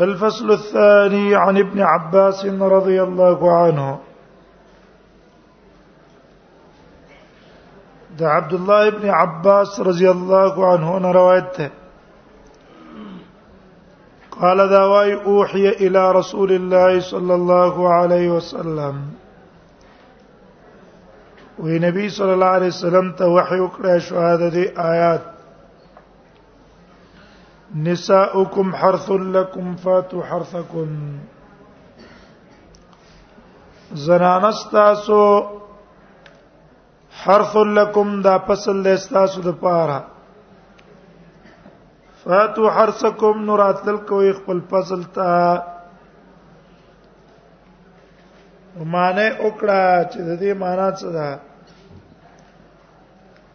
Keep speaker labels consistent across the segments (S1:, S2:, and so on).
S1: الفصل الثاني عن ابن عباس رضي الله عنه ده عبد الله ابن عباس رضي الله عنه انا روايته قال ذا واي اوحي الى رسول الله صلى الله عليه وسلم وي نبي صلى الله عليه وسلم توحي وحی شهاده شهادت ايات نساؤکم حرث لکم فاتو حرثکم زنان استاسو حرث لکم دا فصل د استاسو د پاره فاتو حرثکم نوراتل کوي خپل فصل ته معنی وکړه چې د دې معنی څه ده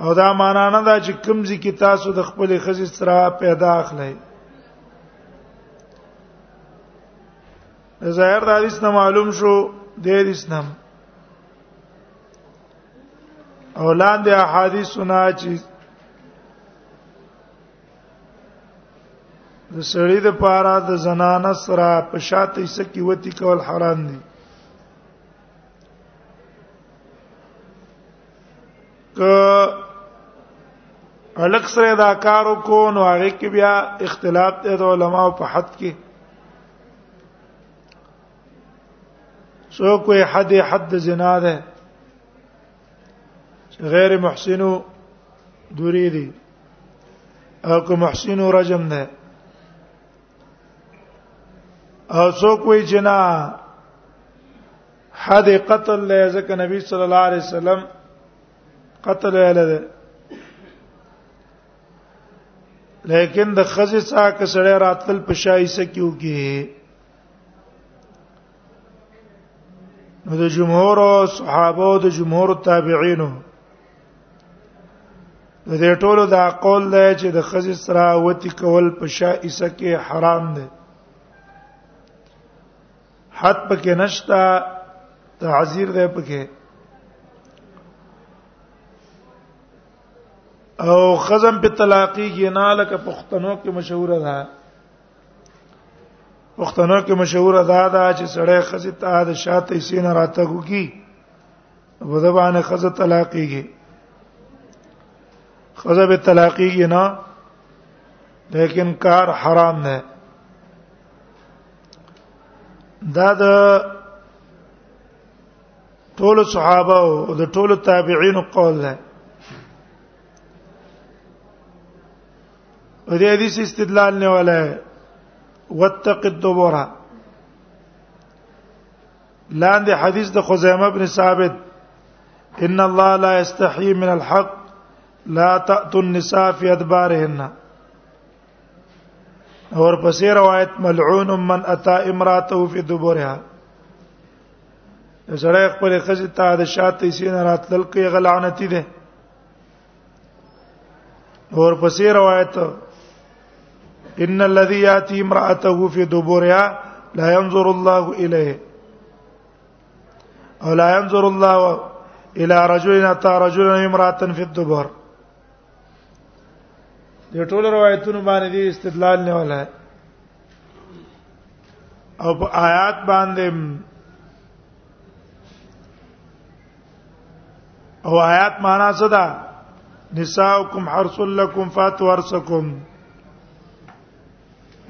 S1: او دا معنا نه دا چې کمزې کې تاسو د خپل خزې سره پیدا اخلئ ظاهر د حدیث نه معلوم شو د حدیث نه اولاد د احادیث نه چې د سړی د پاره د زنانه سره په شاته یې سکی وتی کول حرام دي که الک سره دا کارو کو نو هغه کې بیا اختلاف دی د علماو په حد کې سو کوئی حد حد زنا ده غیر محسنو دوری دي او که محسن رجم ده او څوک وی جنا حد قتل له ځکه نبی صلی الله علیه وسلم قتل اله ده لیکن د خزې څخه کسړې راتل په شایسه کیو کې نو د جمهور او صحابه او د جمهور تابعینو د دې ټولو دا قول دی چې د خزې سره وتی کول په شایسه کې حرام ده حد پکې نشتا تعذير ده پکې او خزم په طلاقي کې نه لکه پښتنو کې مشهور ده پښتنو کې مشهور ده دا چې سړی خزي ته د شاته سینه راته کوي وذبانه خزه طلاقيږي خزه به طلاقيږي نه لیکن کار حرام نه دا د ټول صحابه او د ټول تابعین قول ده په دې حدیث استدلال نه ولا واتق الدبر لاندې حدیث د خزیمه ابن ثابت ان الله لا یستحی من الحق لا تاتوا النساء فی ادبارهن اور پسې روایت ملعون من اتا امراته فی دبرها زړه خپل خزه ته د شاته سین راتل کې غلعنتی ده اور پسې روایت ان الذي ياتي امراته في دبرها لا ينظر الله اليه او لا ينظر الله الى رجل اتى رجل امراه في الدبر د ټول روایتونو باندې دی استدلال نه ولا او په آیات باندې او آیات معنا څه ده نساؤکم حرث لکم فاتوا ورثکم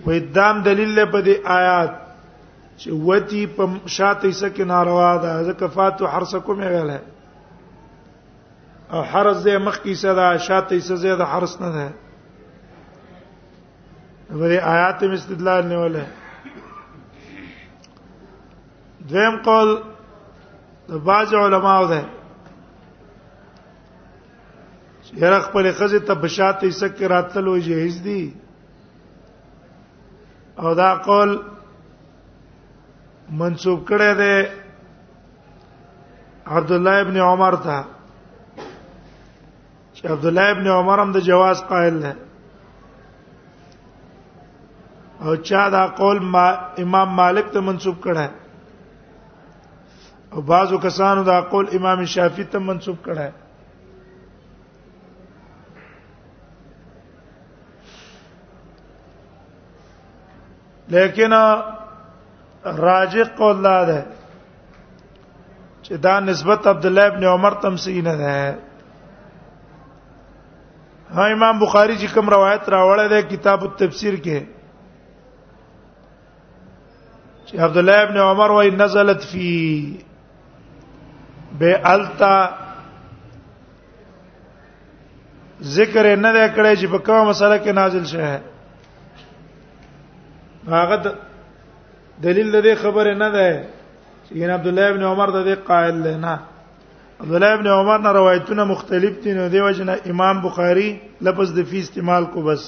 S1: وې دام دلیل په دې آیات چې وتی په شاته یې سکه ناروا ده ځکه فاتوا حرثکم یې ویل او حرث دې مخ کې صدا شاته یې سزه ده حرث نه ده ورې آیات مستدلال نه ولا دویم قول د باج علماو ده یره خپل خزه ته بشات یې سکه راتلو جهیز دی او دا قول منسوب کړه ده عبد الله ابن عمر ته چې عبد الله ابن عمر هم د جواز قائل دی او چا دا قول ما امام مالک ته منسوب کړه او بعضو کسانو دا قول امام شافعی ته منسوب کړه لیکن راجح قول دا ده چې دا نسبت عبد الله ابن عمر تم سي نه ده ها امام بخاری چې کوم روایت راوړی دی کتاب التفسیر کې چې عبد الله ابن عمر وای نزلت فی به التا ذکر نه ده کړی چې په کومه مسله کې نازل شوه هغه دلیل د دې خبره نه ده چې عبد الله ابن عمر د دې قائل دی نه عبد الله ابن عمر نه روایتونه مختلف دي نو دیو جن امام بخاری لفظ د فی استعمال کو بس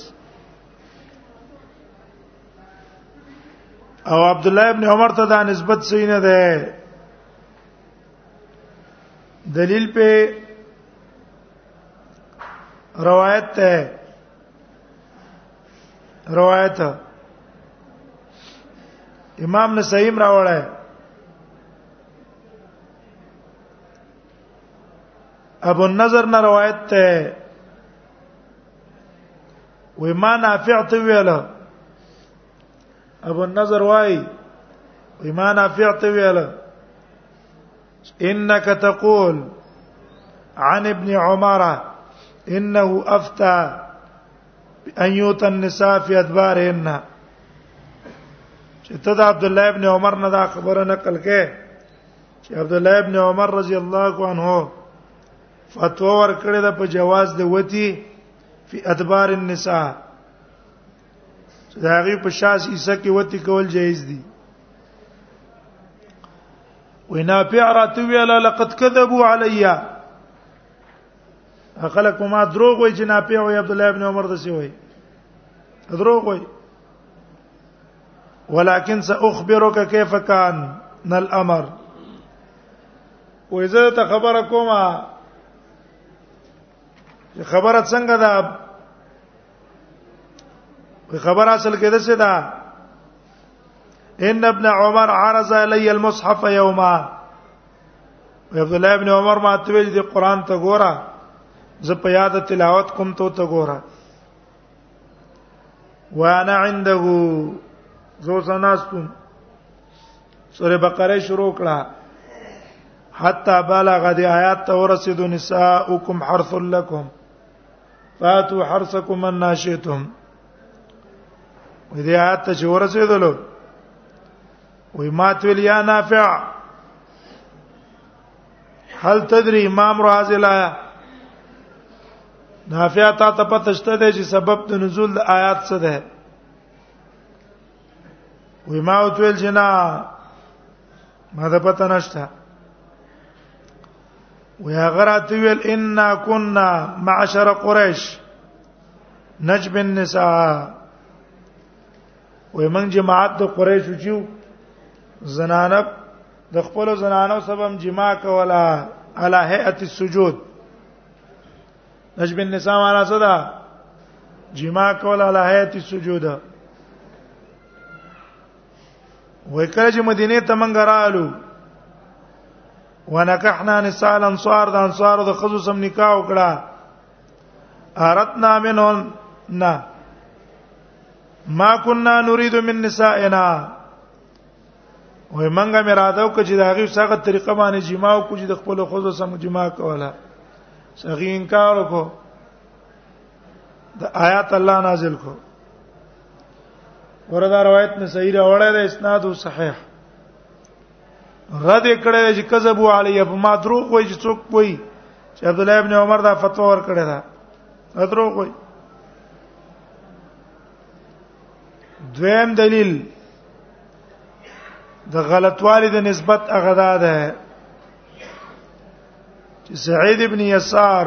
S1: او عبد الله ابن عمر ته دا نسبت صحیح نه ده دلیل په روایت ته روایت امام نسیم راوړی ابو النضر نه روایت ته و ما نافع ته ویل ابو النضر وای و ما نافع ته ویل انك تقول عن ابن عمر انه افتى ان يوت النساء في ادبارهن چې ته د عبد الله ابن عمر نه دا خبره نقل کې چې عبد الله ابن عمر رضی الله عنه فتوا ورکړې ده په جواز د وتی فی ادبار النساء دا غي په شاس حصہ کې وتی کول جایز دي ونافع راتوی علی لقد كذبوا علیا خلک ما دروغ وای چې نافع او عبد الله ابن عمر دسی وای دروغ وای ولكن ساخبرك كيف كان الامر وإذا ته خبره کومه خبره څنګه ده خبر اصل کې ده څه ده ان ابن عمر عرض علی المصحف یوما عبد الله ابن عمر ما ته ویل دي قران ته ګوره زه په یاد تلاوت کوم ته ته ګوره وانا عنده زو سناستم سوره بقره شروع کړه حتا بلغ دی آیات ته ورسېدو نساءکم حرث لکم فاتو حرسکم من ناشئتم دې آیات ته چې ورسېدلو وې مات ویل یا نافع هل تدری امام رازل آیا نافع تا ته پته شته دی چې سبب د نزول د آیات څه ده وې ما وتویل چې نه ما دا پته نشته ويا غرات ويل ان كنا معشر قريش نجب النساء وې موږ جماعت د قریش چیو زنانه د خپل زنانو سبم جما کولا علی هیئه السجود نجم النساء معنا څه ده جما کولا علی هیئه السجود وکړه چې مدینه ته مونږ رالو ونکحنا نساء الانصار د انصار د خزو سم نکاح وکړه ارتنا منهم نا ما كنا نريد من نسائنا وای منګه مې راځو چې دا غي څنګه طریقه باندې جما او کوجی د خپل خزو سم جما کوله سغی انکار وکړو د آیات الله نازل کو وردا روایت نه صحیح راوړی د اسناد او صحیح رد کړه چې کذب علی په ما دروغ وای چې څوک وای چې عبد الله ابن عمر دا فتوا ور کړی دا دروغ وای دویم دلیل د غلطوالي د نسبت هغه ده ده چې سعید ابن یسار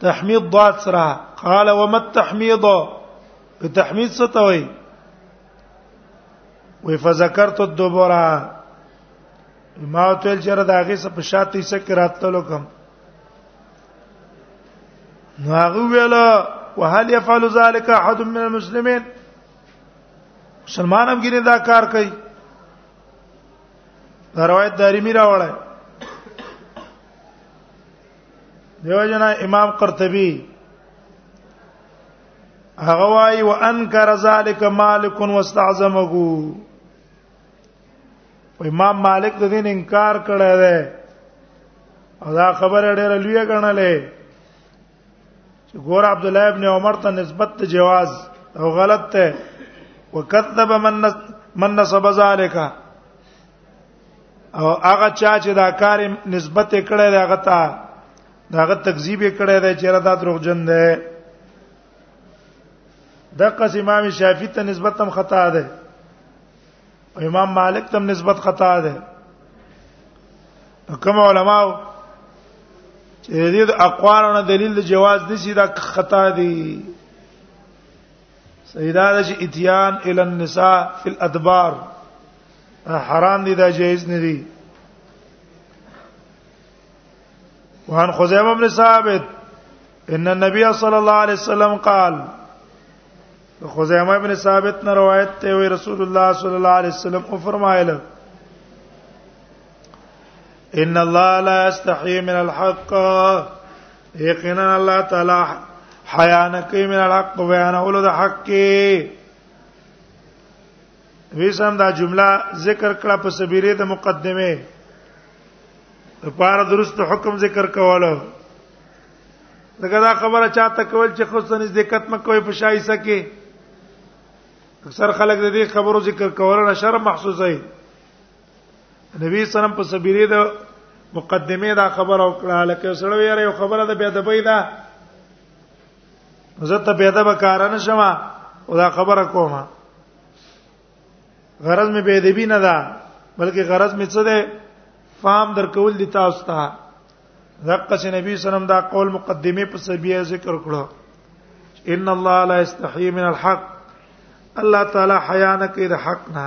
S1: تحمید ضاد سره قال وما التحمید په تحمید څه ته وای وی فذكرت الدبره ما تل چر دا غي څه په شاته یې سکه راتلو کوم نو هغه ویل وهل يفعل ذلك احد من المسلمين مسلمانم ګینه دا کار کوي روایت دارمی راوړای دیو جنا امام قرطبي هغه وايي وانکر ذلک مالک واستعظمه امام مالک د دین انکار کړی دی او دا خبره ډیره لوی ګڼلې چې ګور عبد الله ابن عمر ته نسبت ته جواز او غلط ته وکذب من من نسب ذالک او هغه چا چې دا کار نسبت کړی دا غته داغه تکذیب کړی دی چې را دا دروغجن دی د قسم امام شافعی ته نسبت هم خطا ده او امام مالک ته نسبت خطا ده کوم علما چې دې اقوالونو دلیل د جواز دي چې دا خطا دي سیداد چې اتیان ال النساء فی الادبار حرام دي دا جایز نه دي وعن خزیمه بن ثابت ان النبي صلى الله عليه وسلم قال خزیمه ابن ثابت نے روایت ته وی رسول الله صلی الله علیه وسلم او فرمایله ان الله لا يستحي من الحق یقینا الله تعالی حیا نه کوي من الحق بیان اولو د حق کې ویسم دا جمله ذکر کړه په سبیره د مقدمه لپاره درست حکم ذکر کوله دغه دا خبره چاته کول چې خو سن ذکر مکوې په شای سکے اکثر خلک د دې خبرو ذکر کول نه شرم محسوسه نبی سلام په صبیری د مقدمه دا خبر او کړه لکه سره یاره یو خبره ده بیا د بې ده زه ته بیا د بکارانه شمه او دا خبره کومه غرض مې به دې بي نه ده بلکې غرض مې څه ده فهم درکول دي تاسو ته دغه چې نبی صلی الله علیه وسلم دا قول مقدمه په سبیه ذکر کړو ان الله لا استحی من الحق الله تعالی حیا نه کوي د حق نه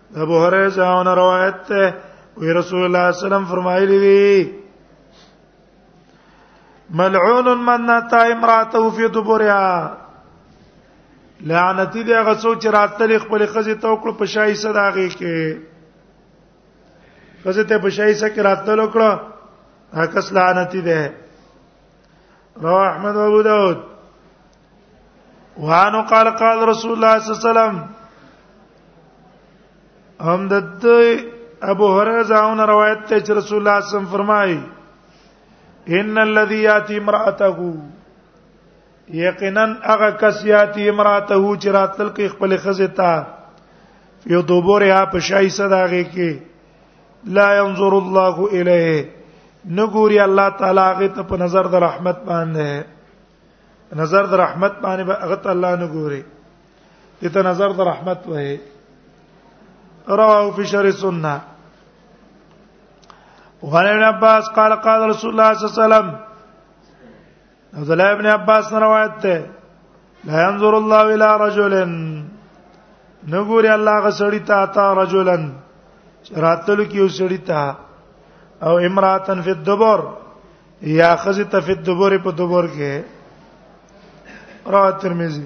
S1: ابو هريره څخه روایت ده وی رسول الله صلی الله علیه وسلم فرمایلی دی ملعون من نتا امراته فی دبرها لعنت دی هغه څوک چې راتل خپل خزه تو کړ په شای صداغه کې خزه ته په شای سره کې راتل وکړه هکس لعنت دی رواه احمد و ابو داود وانه قال قال رسول الله صلی الله علیه وسلم هم د ابو هريره ځاونه روایت ته چې رسول الله صم فرمایي ان الذي ياتي امراته یقینا هغه کس یاتی امراته چې راتل کې خپل خزه تا یو دوبره یا په شای صداغه کې لا ينظر الله الیه نګوري الله تعالی هغه ته په نظر د رحمت باندې نظر د رحمت باندې هغه ته الله نګوري دته نظر د رحمت وه رواه فی شر سنه وعن ابن عباس قال قال رسول الله صلی الله علیه وسلم عبد الله ابن عباس روایت ده لا ينظر الله الى رجل نګوري الله غسړی تا تا رجلن راتلو کې وسړی تا او امراتن فی الدبر یا خزت فی الدبر په دبر کې رواه ترمذی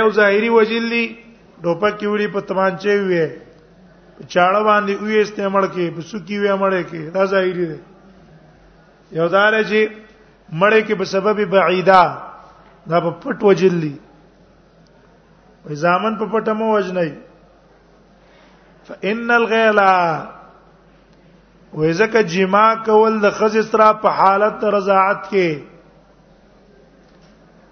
S1: یو ظاهری وجیل دی ډوپک کې وړي په تمانچه وي چاړه باندې وي استعمال کې په سکی وي مړې کې دا ظاهری دی یو دار چې مړې کې په سبب بعیدا دا په پټ وجیل دی وې ځامن په پټه مو وجنای فإن الغیلا وې زکه جما کول د خزې سره په حالت رضاعت کې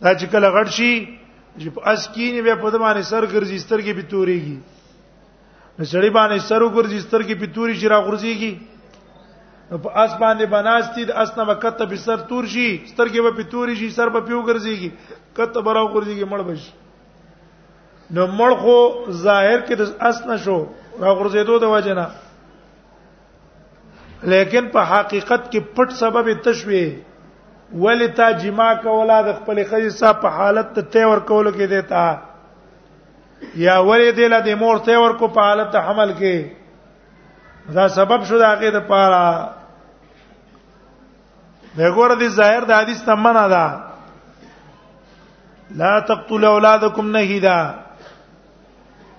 S1: دا چې کله غټ شي چې په اس کې نه بیا په دمانه سر ګرځي سترګې به توريږي نو سړی باندې سر ګرځي سترګې به توري چې را ګرځيږي په اس باندې بناستید اس نه وخت به سر تور شي سترګې به په توري شي سر به پیو ګرځيږي کته براو ګرځيږي مړ بشي نو مړ خو ظاهر کې د اس نه شو را ګرځېدو د وجنه لیکن په حقیقت کې پټ سبب تشوي ولی تا جما کولا د خپل خځې سره په حالت ته تی ور کول کې دیتا یا ولی دې له دې مور ته ور کو په حالت حمل کې دا سبب شو دا کې د پاره دغه د ظاهر د حدیث نه منع ده لا تقتلوا اولادکم نهیدا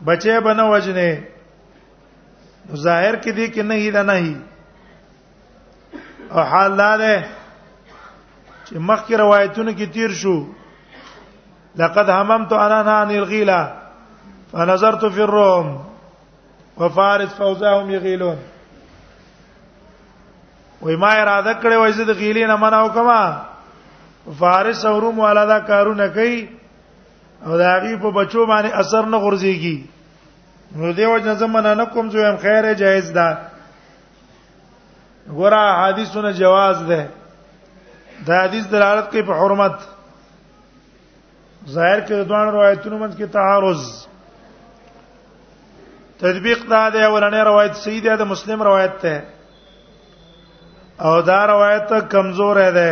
S1: بچي بنو وجنه ظاهر کې دي کې نه هی دا نه هی او حال دا ده چې مخکې روایتونو کې تیر شو لقد هممت انا عن الغيله فنظرت في الروم وفارس فوزهم يغيلون وای ما اراده کړې وای زه د غیلې نه مناو کما فارس او روم والا دا کارونه کوي او دا غي په بچو باندې اثر نه غورځيږي نو دیو جن زمنا نه کوم زویم خیر جایز ده ګورا حدیثونه جواز ده دا حدیث دلالت کوي په حرمت ظاهر کې د دوه روایتونو منځ کې تعارض تطبیق دا دی ولنې روایت صحیح ده د مسلم روایت ده او دا روایت کمزور ده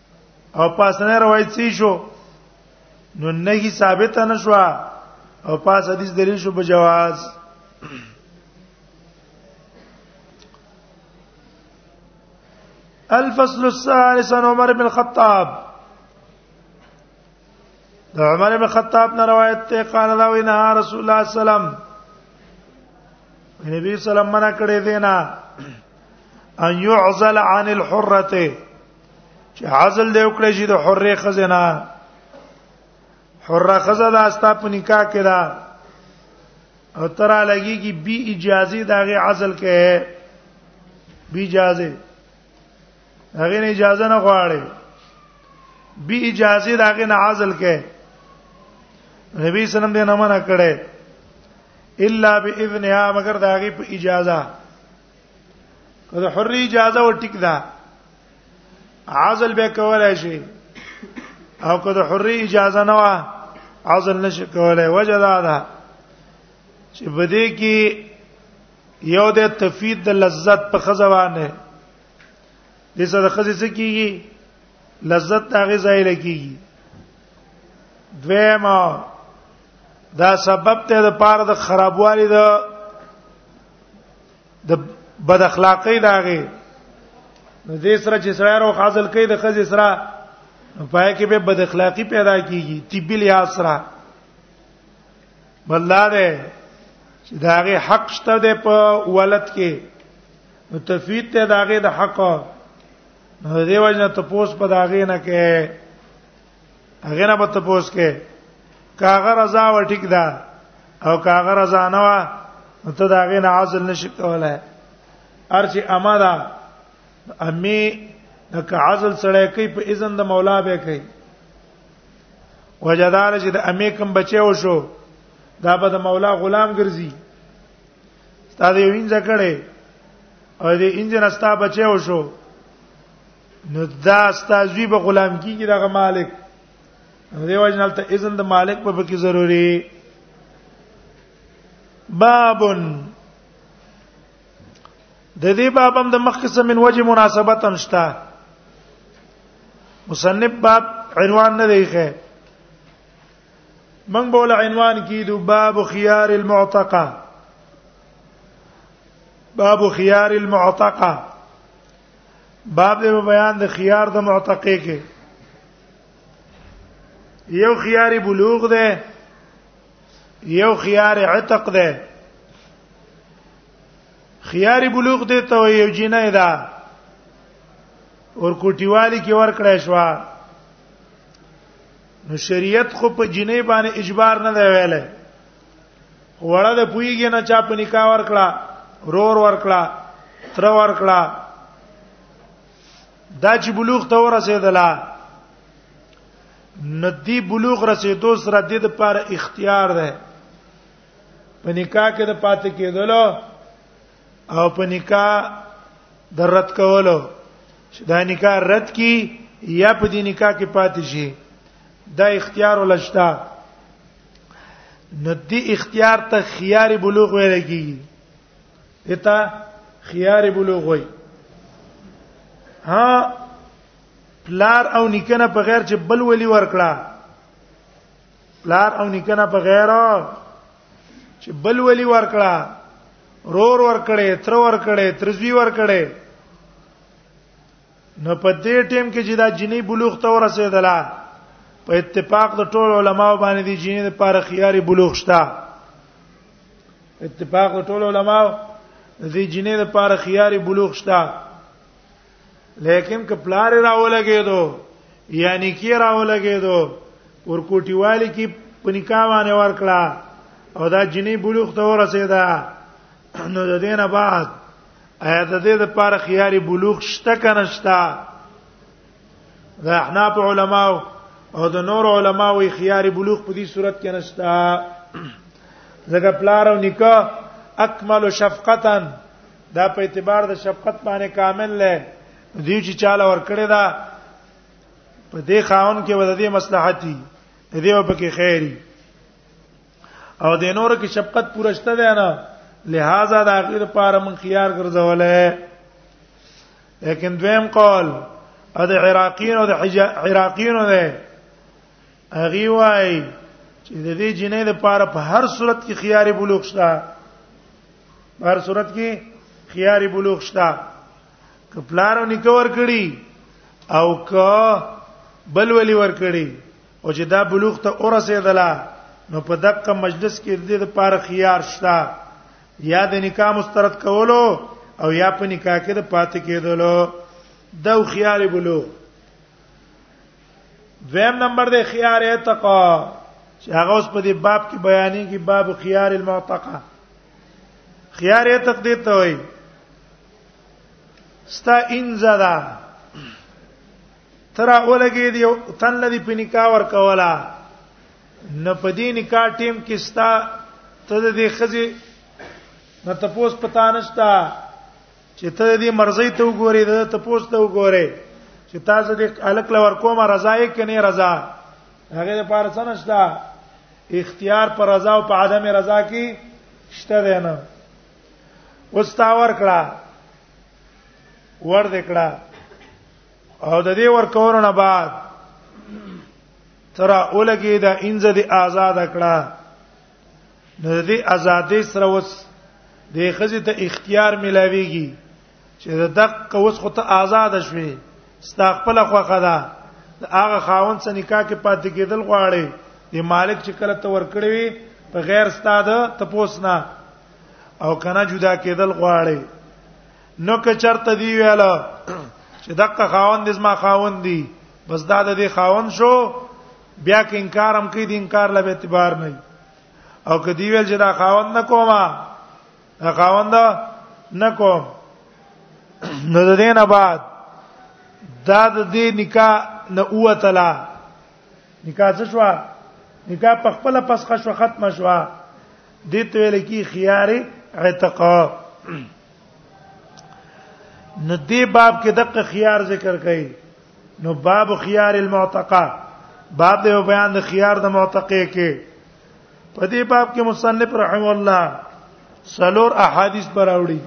S1: او پاسنه روایت سی شو نو نهي ثابت نه شو او پاس حدیث دلیل شو په جواز الفصل الثالث عن عمر بن الخطاب دا عمر بن الخطاب نے روایت ته قال دا وینا رسول الله صلی الله علیه وسلم نبی صلی الله علیه وسلم منع کړی دینا ان يعزل عن الحرته چې عزل دی وکړي چې د حره خزنه حره خزه دا ستا په نکاح کې دا او ترا لګي کې بي اجازه داغه عزل کې بي اجازه هغه نه اجازه نه غواړي بي اجازه داغه نه عزل کې نبی سلام دې نه منع کړي الا باذنها مگر داغه په اجازه کله حر اجازه و ټیک ده عزل به کولای شي او کله حر اجازه نه و عزل نشي کولای وجه دا ده چې بده کې یو د تفید د لذت په خزوانه دې سره خزې څه کیږي لذت هغه ځای لکېږي دویمه دا سبب ته د پاره د خرابوالي د د بد اخلاقی داغه نو دې سره چې سره راو حاصل کوي د خځې سره پای کې به بد اخلاقی پیدا کیږي طبي لحاظ سره بلاره چې داغه حق شته د په ولادت کې نو تفید ته داغه د حق نو دې وجنه ته پوس په داغه نه کې هغه نه پته پوس کې کاغه رضا و ټیک ده او کاغه رضا نه و ته دا غي نه عزل نشي کولای ارچه اما دا امي دک عزل سره کوي په اذن د مولا به کوي وجدار چې د امي کم بچو شو دا به د مولا غلام ګرځي ستاسو وینځ کړي او دې انجن استا بچو شو نو دا استاذوی به غلام کیږي دغه مالک دیو جنال ته اذن د مالک په پکې ضروری بابن د دې باب هم د مخکسه من وجه مناسبت انشتا مصنف باب عنوان نه دی ښه من بول عنوان کې د باب خيار المعتقه باب خيار المعتقه باب دې بیان د خيار د معتقه کې یو خيار بلوغ ده یو خيار عتق ده خيار بلوغ دې ته یو جنې ده اور کوټیوالی کې ور کړې شو نو شریعت خو په جنې باندې اجبار نه دی ویلې وړه د پویږي نه چا په نکاح ورکړه رور ورکړه تر ورکړه دا چې بلوغ ته ورسېدله ندی بلوغ رسېدو سره د لپاره اختیار ده په نکاح کې د پاتې کېدلو او په نکاح د رد کولو چې دا نکاح رد کی یا په دې نکاح کې پاتې شي دا اختیار ولشتہ نو دې اختیار ته خيار بلوغ ویل کیږي دته خيار بلوغ وای ها پلار او نکنه په غیر چې بل ولی ورکړه پلار او نکنه په غیر چې بل ولی ورکړه رور ورکړې تر ورکړې ترزوی ورکړې نو په دې ټیم کې چې دا جنې بلوغ ته ورسېدله په اتفاق د ټول علماو باندې دي جنې لپاره خيار بلوغ شته اتفاق د ټول علماو د دې جنې لپاره خيار بلوغ شته لیکن کپلار راولګېدو یعنی کی راولګېدو ورکوټی والی کی پنیکا باندې ورکړه او دا جنې بلوغ ته ورسېده نو د دینه بعد ایا د دې لپاره خياري بلوغ شته کنه شته د احناف علماو او د نور علماو خياري بلوغ په دې صورت کې نشته زګه پلار او نکاح اکمل شفقتا دا په اعتبار د شفقت باندې کامل لې دی چې چاله ور کړی دا په دې خاون کې ودې مصلحتي دې په کې خیری او د نور کې شفقت پوره شته دی نه لہذا د اخر پاره من خيار ګرځولې لیکن دویم قول ا د عراقین او د عراقین نه اغي وای چې د دې جنې لپاره په هر صورت کې خيار بلوغ شته هر صورت کې خيار بلوغ شته کپلارو نکور کړي او ک بل ولي ور کړی او چې دا بلوغ ته ورسېدله نو په دغه مجلس کې د دې لپاره خيار شته یا د نکاح مسترد کولو او یا په نکاح کې د پاتې کېدلو د خيار بلوغ دویم نمبر د خيار اتقا چې هغه اوس په دې باب کې بیانې کې باب خيار المعتقه خيار اتق دې ته وایي ستا انزدا تر اولګې دی تن لدی په نکاح ور کولا نه په دې نکاح ټیم کې ستا ته د دې خزي نه تپوس پتا نشتا چې ته دې مرزي ته وګورې د تپوس ته وګورې چې تاسو دې الک لور کومه رضا یې کني رضا هغه لپاره څه نشتا اختیار پر رضا او په عدم رضا کې شته دی نه واستاور کړه ور دکړه او د دې ورکور نه بعد تر اولګي د انځ د آزاد کړه د دې آزادې سره وس د خزې ته اختیار ملاويږي چې د دقه وس خو ته آزاد شوي ستا خپل خوخه ده هغه خاون سره نکاح کې پاتې کېدل غواړي د مالک چې کله ته ورکړې وي په غیر ستاده تپوس نه او کنه جدا کېدل غواړي نو که چرته دی ویل چې دغه خاون دې زما خاون دی بس دا د دې خاون شو بیا کې انکار هم کوي د انکار له اعتبار نه او که دی ویل چې دا خاون نه کومه دا خاون دا نه کوم نو د دې نه بعد دا د دې نکاح نه اوتلا نکاح څه شو نکاح په خپل پس خښو ختم شو دې ته ویل کی خيار عتقا نو دې باب کې دغه خيار ذکر کړي نو باب خيار المعتقه باب د بیان د خيار د معتقه کې په دې باب کې مصنف رحم الله سلور احادیث پر اوړي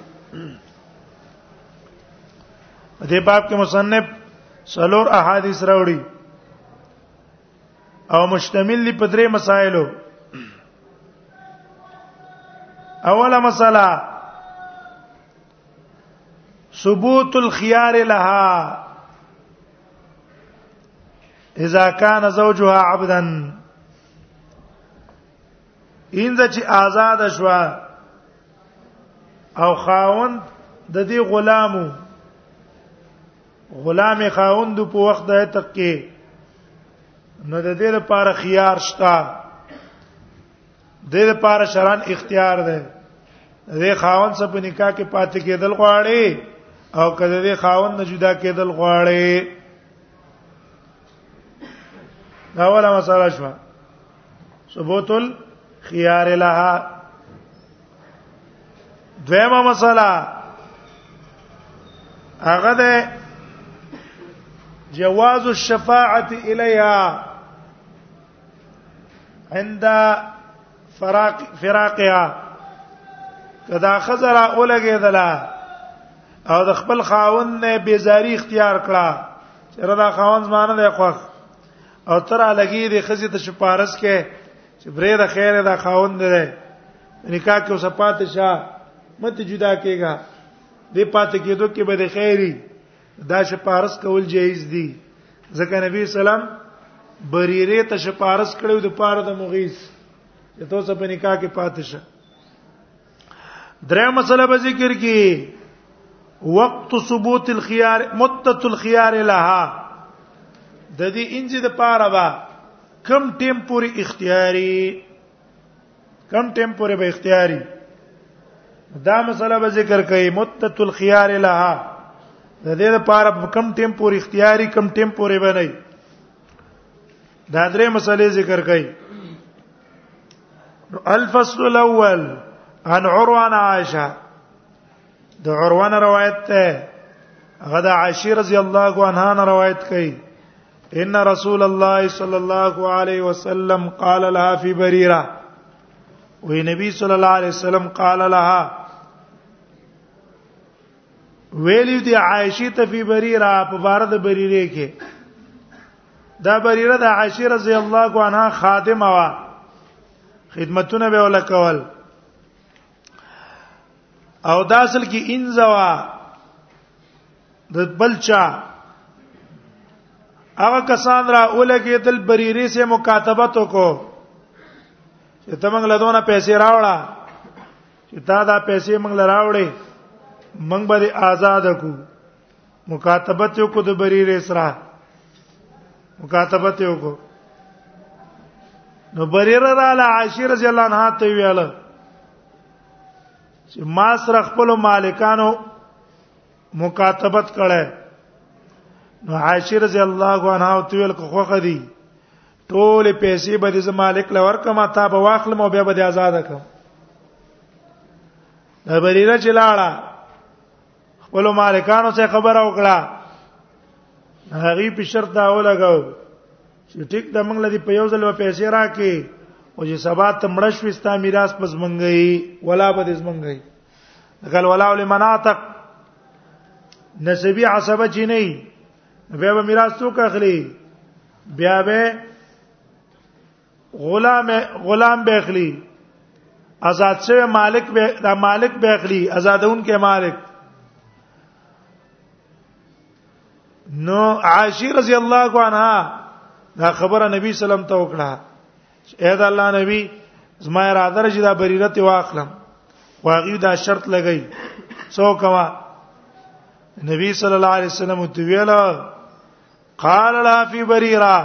S1: په دې باب کې مصنف سلور احادیث راوړي او مشتمل دی په درې مسائلو اوله مسله ثبوت الخيار لها اذا كان زوجها عبدا اینځه چې آزاد شو او خاوند د دې غلامو غلام خاوند په وخت د عتق کې نو د دې لپاره خيار شته د دې لپاره شران اختیار ده د خاوند سره په نکاح کې پاتې کېدل غواړي او کله د خاوند نه جدا کېدل غواړي دا ولا مساله شو ثبوت الخيار لها دویمه مسله هغه ده جواز الشفاعه الیها عند فراق فراقها کدا خزر اولګه دلا او د خپل خاون نه بیزاری اختیار کړه چیرې دا خاون زمانه دی خوښ او تر لګي د خزي ته شپارس کې چې برې د خیر دا خاوند دی نکاح کې اوسه پاتې شه مت جدا کېږي د پاتې کېدو کې به د خیری دا شپارس کول جایز دي ځکه نبی سلام بریره ته شپارس کړو د پاره د مغیث چې تاسو په نکاح کې پاتې شه درې مسله به ذکر کی وقت ثبوت الخيار مدته الخيار لها د دې انځ د پاره با کم ټیم پورې اختیاري کم ټیم پورې به اختیاري دا مسله به ذکر کړي مدته الخيار لها د دې لپاره کم ټیم پورې اختیاري کم ټیم پورې بنئ دا درې مسلې ذکر کړي الفصل الاول عن عروه عن عائشه د عروه روایت ته غدا عائشه رضی الله عنها نه روایت کړي ان رسول الله صلی الله علیه وسلم قال لها فی بریره وی نبی صلی الله علیه وسلم قال لها ویلی دی عائشه ته فی بریره په بار د بریره کې دا بریره د عائشه رضی الله عنها خادمه وا خدمتونه به ولکول او دا اصل کې انزوا د بلچا هغه کسان را اولګې دل بریری سه مکاتبه تو کو چې تمنګ لدونه پیسې راوړه چې تا دا پیسې موږ لراوړې موږ به آزاد کو مکاتبت یو کو د بریر اسرا مکاتبت یو کو نو بریر را له عائشه رضی الله عنها ته ویاله چې ما سره خپل مالکانو مکاتبت کړه نو عائشه رضی الله عنها ته ویل کو خوخه دي ټول پیسې به د مالک لور کما تا به واخلم او بیا به د آزاد کم د بریره چلاړه خپل مالکانو څخه خبر او کړه هغه په شرط دا ولګاو چې ټیک د موږ لدی په یو ځل په پیسې راکې او چې سبا ته مړ شو ستا میراث پس منګي ولا به دز منګي قال ولا لمناطق نسبی عصبه چی نه بیا به میراث څوک اخلي بیا به غلام غلام به اخلي آزاد شوی مالک به دا مالک به اخلي آزادون کې مالک نو عائشه رضی الله عنها دا خبره نبی سلام ته وکړه اې دا الله نبی زما را درجه دا بریرت واخلم واغي دا شرط لګی سو کوا نبی صلی الله علیه وسلم ته ویل قال لا فی بریرا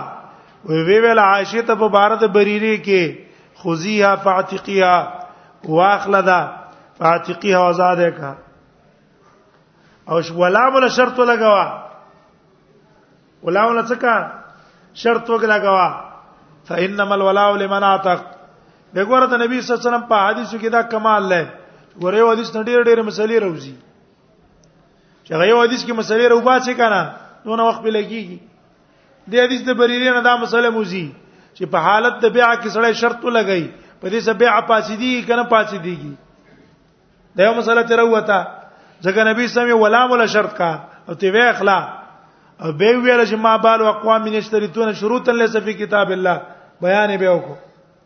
S1: وی وی ویل عائشه ته په بار د بریری کې خذیها فاعتقیها واخله دا فاعتقیها آزاد کا او ولا مل شرط لګوا ولا مل څکا شرط وګلګوا فانما الولاء لمن اعتق دغه د نبی صلی الله علیه وسلم په حدیثو کې دا کمال لري ګوره یو حدیث نړۍ ډېر مسلې راوځي چې هغه یو حدیث کې مسلې رو باسي کنه نو نو وخت به لګيږي د حدیث د بریری نه دا مسله موزي چې په حالت د بيع کې سړی شرط لګي په دې سبع پاسیدی کنه پاسیدیږي دا یو مسله تر وته ځکه نبی سم یې ولا ولا شرط کا او تی وی اخلا او به ویل چې ما بال اقوام من یشترطون شروطا ليس في كتاب الله بیان به وکړو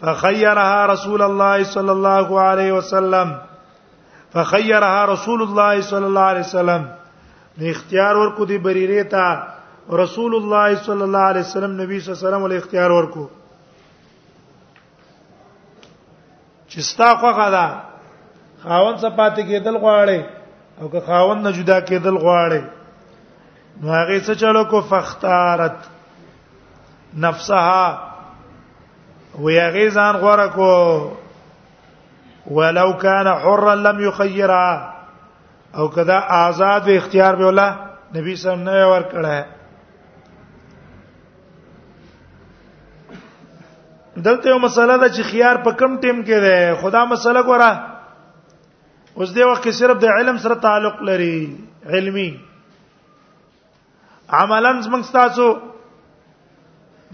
S1: فخيرها رسول الله صلى الله عليه وسلم فخيرها رسول الله صلى الله عليه وسلم د اختیار ورکو دی بریره ته رسول الله صلی الله علیه وسلم نبی صلی الله علیه وسلم له اختیار ورکو چې ستا خوخه ده خاون څخه پاتې کېدل غواړي او که خاون نه جدا کېدل غواړي نو هغه څه چلو کو فختارت نفسها ویا غي ځان غوړه کو ولو کان حرا لم يخيرها او کدا آزاد اختیار به ولا نبی صلی الله علیه وسلم ور کړه دلته یو مسله ده چې خيار په کم ټیم کې ده خدا مسله ګوره اوس دی وخت کې صرف د علم سره تعلق لري علمی عملاً موږ تاسو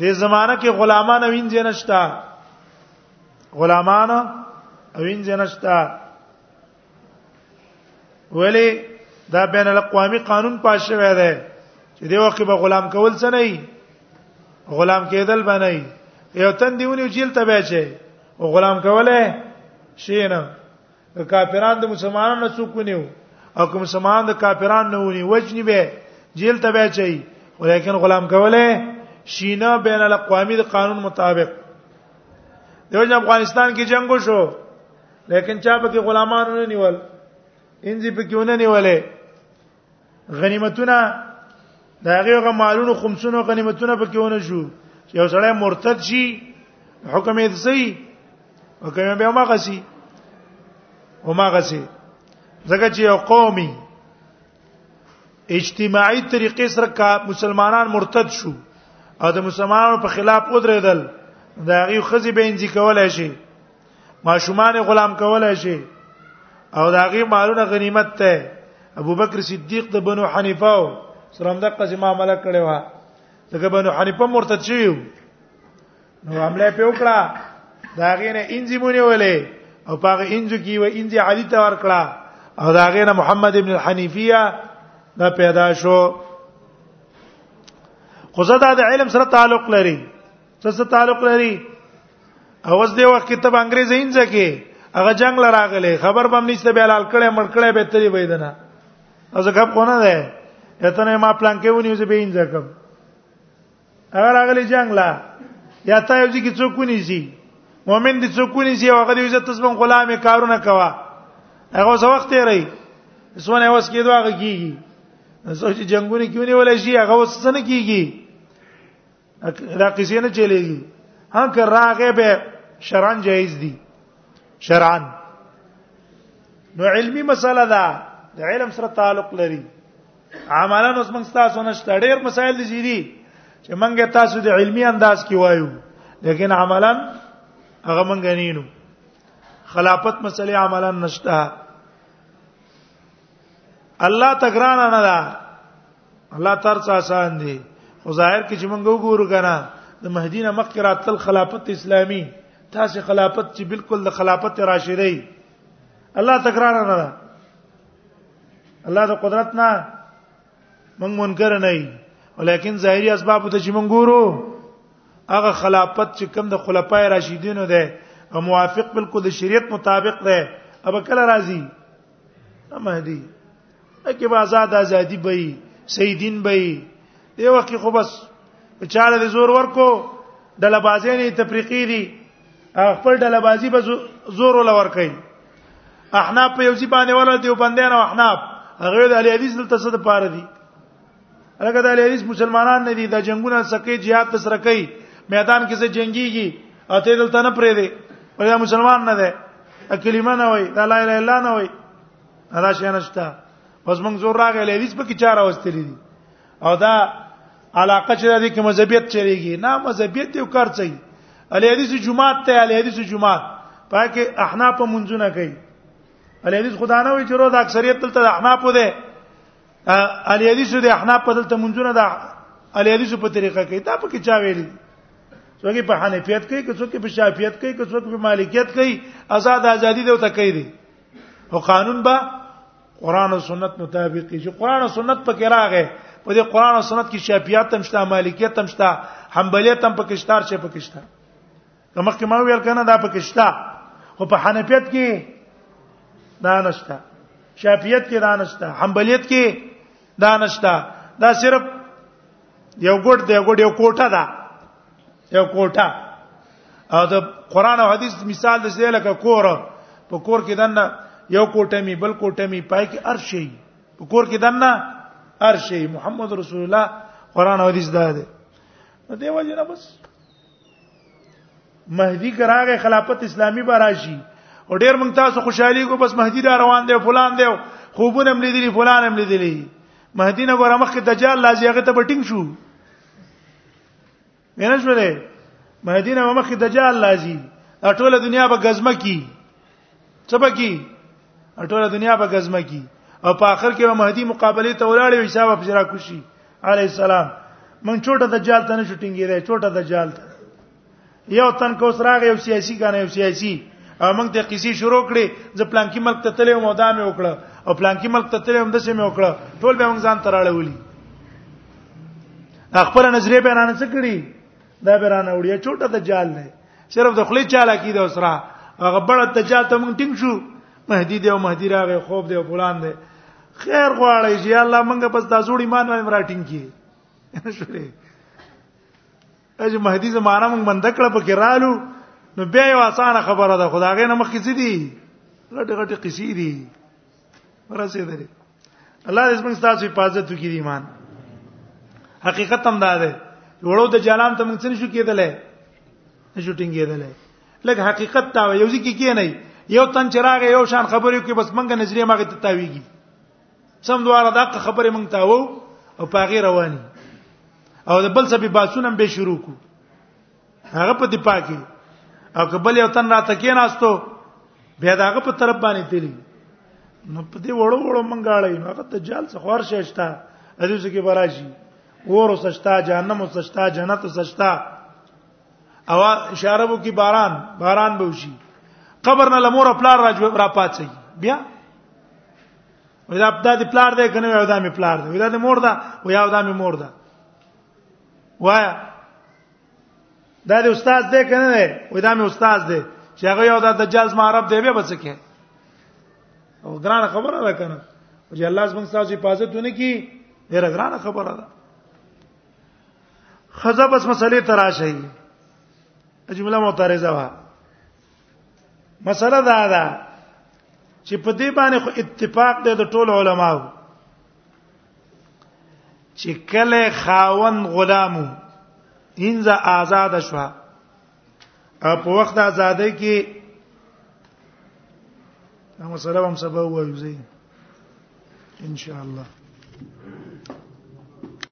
S1: د زمانہ کې غلامان وین جنشتا غلامان وین جنشتا ولی دا بین الاقوامی قانون پاس شوی دی چې دی وخت به غلام کول څه نه غلام کېدل باندې یو تن دیونی جیل ته بچي او غلام کوله شي نه کافران د مسلمانانو څوک نیو او کوم مسلمان د کافرانو نه ونی وجنی به جیل ته بچي ولیکن غلام کوله شینه بین الاقوامی د قانون مطابق دیو افغانستان کې جنگ وشو لیکن چا پکې غلامانو نه نیول انځي پکې ونه نیولې غنیمتونه دا هغه مالونو خمسونو غنیمتونه پکې ونه شو چې یو سړی مرتد شي حکم یې سي حکم به ما غسي او ما غسي ځکه چې یو قومي اجتماعي طریقې سره کا مسلمانان مرتد شو او د مسلمانانو په خلاف ودرېدل دا یو خزي به انځي کولای شي ماشومان غلام کولای شي او دا غي مالونه غنیمت ته ابو بکر صدیق د بنو حنیفه او سلام د قضې معاملې کړې و دغه بنو حنیفه مرتد شي نو عمله په وکړه دا غي نه انځي مونږ ولې او پاغه انځو کی و انځي علی ته ور کړه او دا غي نه محمد ابن الحنیفیه دا پیدا شو خو زه دا د علم سره تعلق لري څه څه تعلق لري اوس دی وخت کې ته انګريزي انځه کې هغه جنگ لراغله خبر بم نشته به حلال کړي مړ کړي به تری وېدنه او زه خپ کو نه ده اته نه ما پلان کې ونیو زه به انځه کوم هغه راغلی جنگ لا یا تا یو ځکه څوک ونیسي مؤمن دي څوک ونیسي او هغه دې عزت تسبم غلام کارونه کوا هغه څه وخت یې رہی اسونه اوس کېدو هغه کیږي سوچ جنگونه کیونی ولای شي هغه وسنه کیږي دا قصې نه چلےږي ها که راغه به شرعن جایز دي شرعن نو علمی مسله ده د علم سره تعلق لري عملا اوس موږ تاسو نشته ډېر مسائل دي چې موږ تاسو د علمی انداز کې وایو لیکن عملا هغه موږ غنینو خلافت مسلې عملا نشته الله تګران نه ده الله تر څه آسان دي خو ظاهر کې چې موږ وګورو کنه د مهدی نه مخکې راتل خلافت اسلامي تاسو خلافت چې بالکل د خلافت راشدي الله تکرار نه ده الله د قدرت نه موږ منکر نه یو ولیکن ظاهري اسباب ته چې موږ ګورو هغه خلافت چې کوم د خلفای راشدینو ده او موافق بالکل د شریعت مطابق ده ابا کله راځي اما دی اکه با آزاد ازادي به سیدین به دی وخت خو بس په چاړه د زور ورکو ډله بازی نه تفریقی دي خپل ډله بازی به زور ول ور کوي احناف په یوځی باندې ولا دی بندیان او احناف هغه د علی حدیث دلته څه د پاره دي هغه د لیریس مسلمانان نه دي د جنگونه سکه jihad تر سره کوي میدان کې څه جنگيږي او ته دلته نه پرې دی دا مسلمان نه دی کلمه نه وای دا لا اله الا نه وای دا شي نشته بس موږ زور راغی لیریس په کې چاره واستلې دي او دا علاقه چې د کې مذهبیت چریږي نه مذهبیت یو کار چي الی حدیث جمعات ته الی حدیث جمعات پاکه احناف منځونه کوي الی حدیث خدانه وی چې روز اکثریت تل ته احناف وده علی حدیث د احناف په دلته منځونه دا علی حدیث په طریقه کې دا په کې چا ویلي څوک په حنفیت کوي که څوک په شافعیت کوي که څوک په مالکیت کوي آزاد ازادي دی او تکي دي او قانون با قران او سنت مطابق چې قران او سنت پکې راغې په دې قران او سنت کې شافعیت هم شته مالکیت هم شته حنبلیت هم پکې شته چې پکې شته نو مخکې ما ویل کنه دا پکې شته خو په حنفیت کې دا نشته شافعیت کې دا نشته حنبلیت کې دا نشته دا صرف یو ګډ دی ګډ یو کوټه ده یو کوټه او د قران او حدیث مثال د دې لکه کور په کور کې دنه یو کوټه می بل کوټه می پای کې ارشي په کور کې دنه ارشي محمد رسول الله قران او حدیث دا ده دیو جنا بس مهدی کراغه خلافت اسلامی براشي او ډیر مونږ تاسو خوشحالي کو بس مهدی دا روان دی فلان دی خوبونه هم لیدلی فلان هم لیدلی مهدی نه ګوره مخکې دجال لازم هغه ته بټینګ شو مینه شولې مهدی نه مخکې دجال لازم ټوله دنیا به غزمه کی څه بکی ټول دنیا به غزمه کی او په اخر کې به مهدی مقابله ته ولاړ وي حساب په جرا کوشي علي السلام من چوټه دجال ته نه شوټینګی دی چوټه دجال ته یو تن کو سراغ یو سیاسي کنه یو سیاسي او موږ ته قصې شروع کړې ز پلانکی ملک ته تلې مو دامه وکړه او پلانکی ملک ته تلې هم د سیمه وکړه ټول به موږ ځان تراړولې خپل نظریه بیان نه څه کړی دا برانه وړیا چوټه د جال نه صرف د خلی چاله کی د اسرا هغه بڑا ته چا ته مونږ ټینګ شو مهدی دی او مهدی راغی خوب دی او فلان دی خیر غواړی چې الله مونږه پس دا جوړ ایمان باندې راټینګ کی شوري اج مهدی زمانہ مونږ بند کړه په کرالو نو بیا یو اسانه خبره ده خدای غې نه مخکې دي غټه غټه قصې دي ورسېدلې الله دې زموږ تاسو حفاظت وکړي د ایمان حقیقت هم دا ده وړو د جلان ته موږ څنګه شو کېدلې نشو ټینګېدلې لکه حقیقت دا یو ځکه کې نه یو تن چراغ یو شان خبرې کوي بس منګه نظریه ماګه ته تاویږي سم دواره دا خبرې مونږ ته وو او پاغي رواني او د بل سبب باسونم به شروع کو هغه په دې پاکي او کبل یو تن راته کې ناستو بیا داغه په طرف باندې تیری نو په دې وړو وړو منګاړې نو هغه دجال څخه خور شېشتا حدیث کې براشي ور وسشتا جهنم وسشتا جنت وسشتا او اشاره وو کې باران باران به وشي قبر نه لمور پلار را جو را پاتې بیا ودا دا د پلار دی کنه ودا می پلار دی ودا د مور دا ویا ودا می مور دا وایا دا د استاد دی کنه دی وای دا مې استاد دی چې هغه یو د دجال ما عرب دی به بچکه او ګران خبره ده کنه چې الله زموږ تاسو حفاظت ونه کی ډیره ګران خبره ده خزه بس مسلې تراشي جمله معترضه وا مسله دا ده چې په دې باندې خو اتفاق دی د ټولو علماو چې کله خاون غلامو هنځه آزاد شوه او په وخت آزادۍ کې هم سلام هم سبا وایو زه ان شاء الله